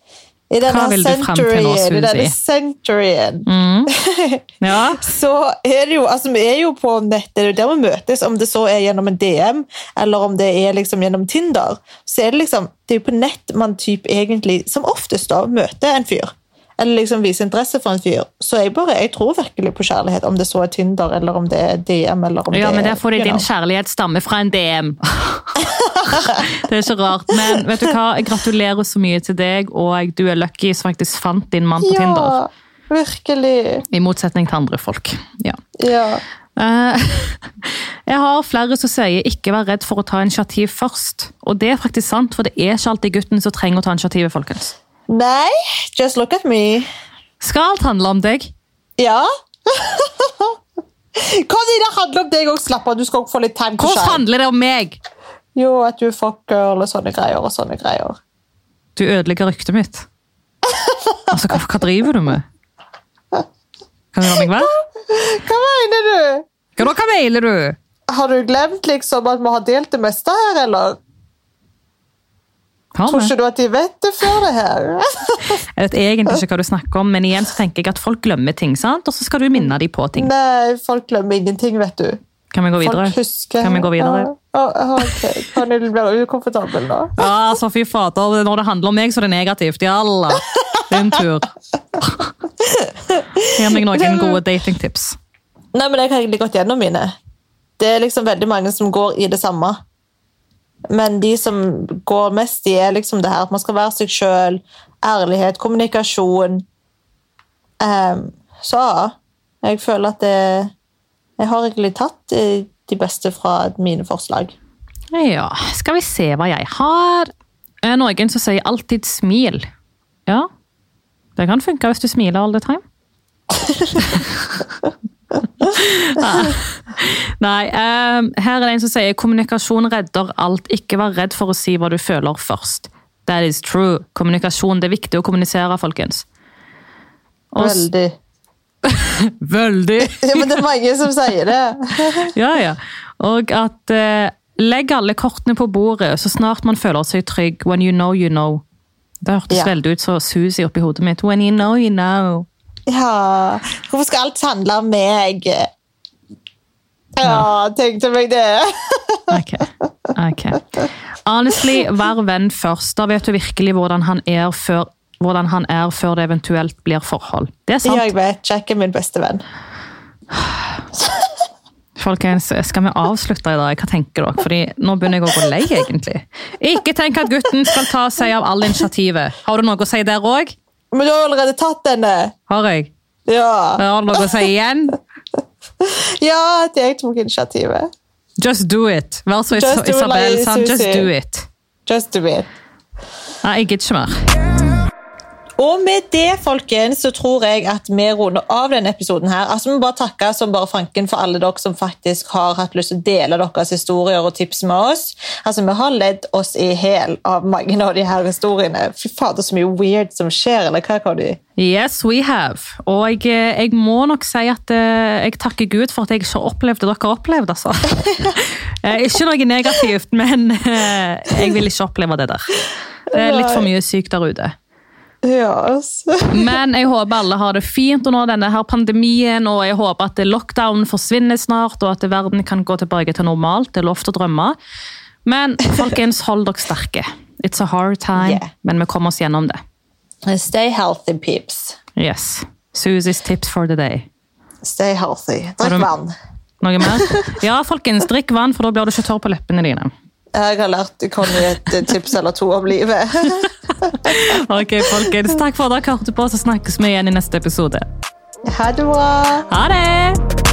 I denne Hva vil du frem til nå, centuryen, I denne centuryen. Mm. Ja. Så er det jo altså Vi er jo på nettet, det er jo der vi møtes, om det så er gjennom en DM eller om det er liksom gjennom Tinder. Så er det liksom Det er jo på nett man typ egentlig som oftest da møter en fyr. Eller liksom viser interesse for en fyr. Så jeg bare, jeg tror virkelig på kjærlighet, om det så er Tinder eller om det er DM. eller om ja, det men er, der får de din know. kjærlighet stamme fra en DM. det er ikke rart. Men vet du hva, jeg gratulerer så mye til deg, og du er lucky som faktisk fant din mann på Tinder. Ja, virkelig. I motsetning til andre folk. Ja. Ja. Eh, Jeg har flere som sier ikke vær redd for å ta initiativ først. Og det er faktisk sant, for det er ikke alltid gutten som trenger å ta initiativet, folkens. Nei, just look at me. Skal alt handle om deg? Ja. Hva er det handler om deg òg? Slapp av, du skal også få litt time to Hvordan handler det om meg? Jo, at du er fuckgirl og sånne greier og sånne greier. Du ødelegger ryktet mitt. Altså, hva, hva driver du med? Kan du la meg være? Hva mener du? Hva da, hva mener du? Har du glemt liksom at vi har delt det meste her, eller? Tror ikke du at de vet det før det her? Jeg vet egentlig ikke hva du snakker om, men igjen så tenker jeg at folk glemmer ting, sant? og så skal du minne dem på ting. Nei, folk glemmer ingenting, vet du. Kan vi gå videre? Folk husker. Kan vi gå videre? Ja, ja, ok, kan du ukomfortabel nå? Ja, altså fy fader, når det handler om meg, så er det negativt. Jalla, din tur. Gi meg noen gode datingtips. Nei, men jeg har egentlig gått gjennom mine. Det er liksom veldig mange som går i det samme. Men de som går mest i, er liksom det her at man skal være seg sjøl. Ærlighet, kommunikasjon. Um, så ja, jeg føler at det Jeg har egentlig tatt eh, de beste fra mine forslag. Ja, skal vi se hva jeg har. Det noen som sier 'alltid smil'? Ja, det kan funke hvis du smiler all the time. Nei, um, her er det en som sier 'kommunikasjon redder alt'. Ikke vær redd for å si hva du føler først. That is true. Kommunikasjon, det er viktig å kommunisere, folkens. Og Veldig. Veldig! Ja, men det er mange som sier det. Ja, ja. Og at eh, legg alle kortene på bordet så snart man føler seg trygg. When you know, you know. Det hørtes Ja. veldig ut som Susi oppi hodet mitt. When you know, you know. Ja, hvorfor skal alt handle om meg? Ja, tenkte meg det. Ok. ok. Honestly, vær venn først. Da vet du virkelig hvordan han er før, hvordan han er før det eventuelt blir forhold. Det er sant. jeg vet. Jack er min beste venn. Folkens, skal vi avslutte i dag? Hva tenker dere? Fordi nå begynner jeg å gå lei, egentlig. Ikke tenk at gutten skal ta seg av all initiativet. Har du noe å si der òg? Men du har allerede tatt denne. Har jeg? Ja, Har du noe å si igjen? ja at jeg tok initiativet. Just do it. Vær så Isabel like sa. Just do it. Just do it. Nei, jeg gidder ikke mer. Og med det, folkens, så tror jeg at vi runder av denne episoden her. Altså, Vi må bare takke som bare fanken for alle dere som faktisk har hatt lyst til å dele deres historier og tips med oss. Altså, Vi har ledd oss i hæl av mange av de her historiene. Fy fader, så mye weird som skjer, eller hva, Cody? Yes, we have. Og jeg, eh, jeg må nok si at eh, jeg takker Gud for at jeg ikke opplevde det dere har opplevd, altså. Eh, ikke noe negativt, men jeg vil ikke oppleve det der. Det er litt for mye sykt der ute. Ja, altså. Men jeg håper alle har det fint under denne her pandemien, og jeg håper at lockdown forsvinner snart, og at verden kan gå tilbake til normalt. Det er lov til å drømme. Men folkens, hold dere sterke. It's a hard time, Yeah. men vi kommer oss gjennom det. Stay healthy, peeps. Yes. Susie's tips for the day. Stay healthy. Drikk vann. Noe mer? Ja, folkens, drikk vann, for da blir du ikke tørr på leppene dine. Jeg har lært Conny et eh, tips eller to om livet. Ok, folkens. Takk for at dere hørte på, så snakkes vi igjen i neste episode. Ha det bra. Ha det!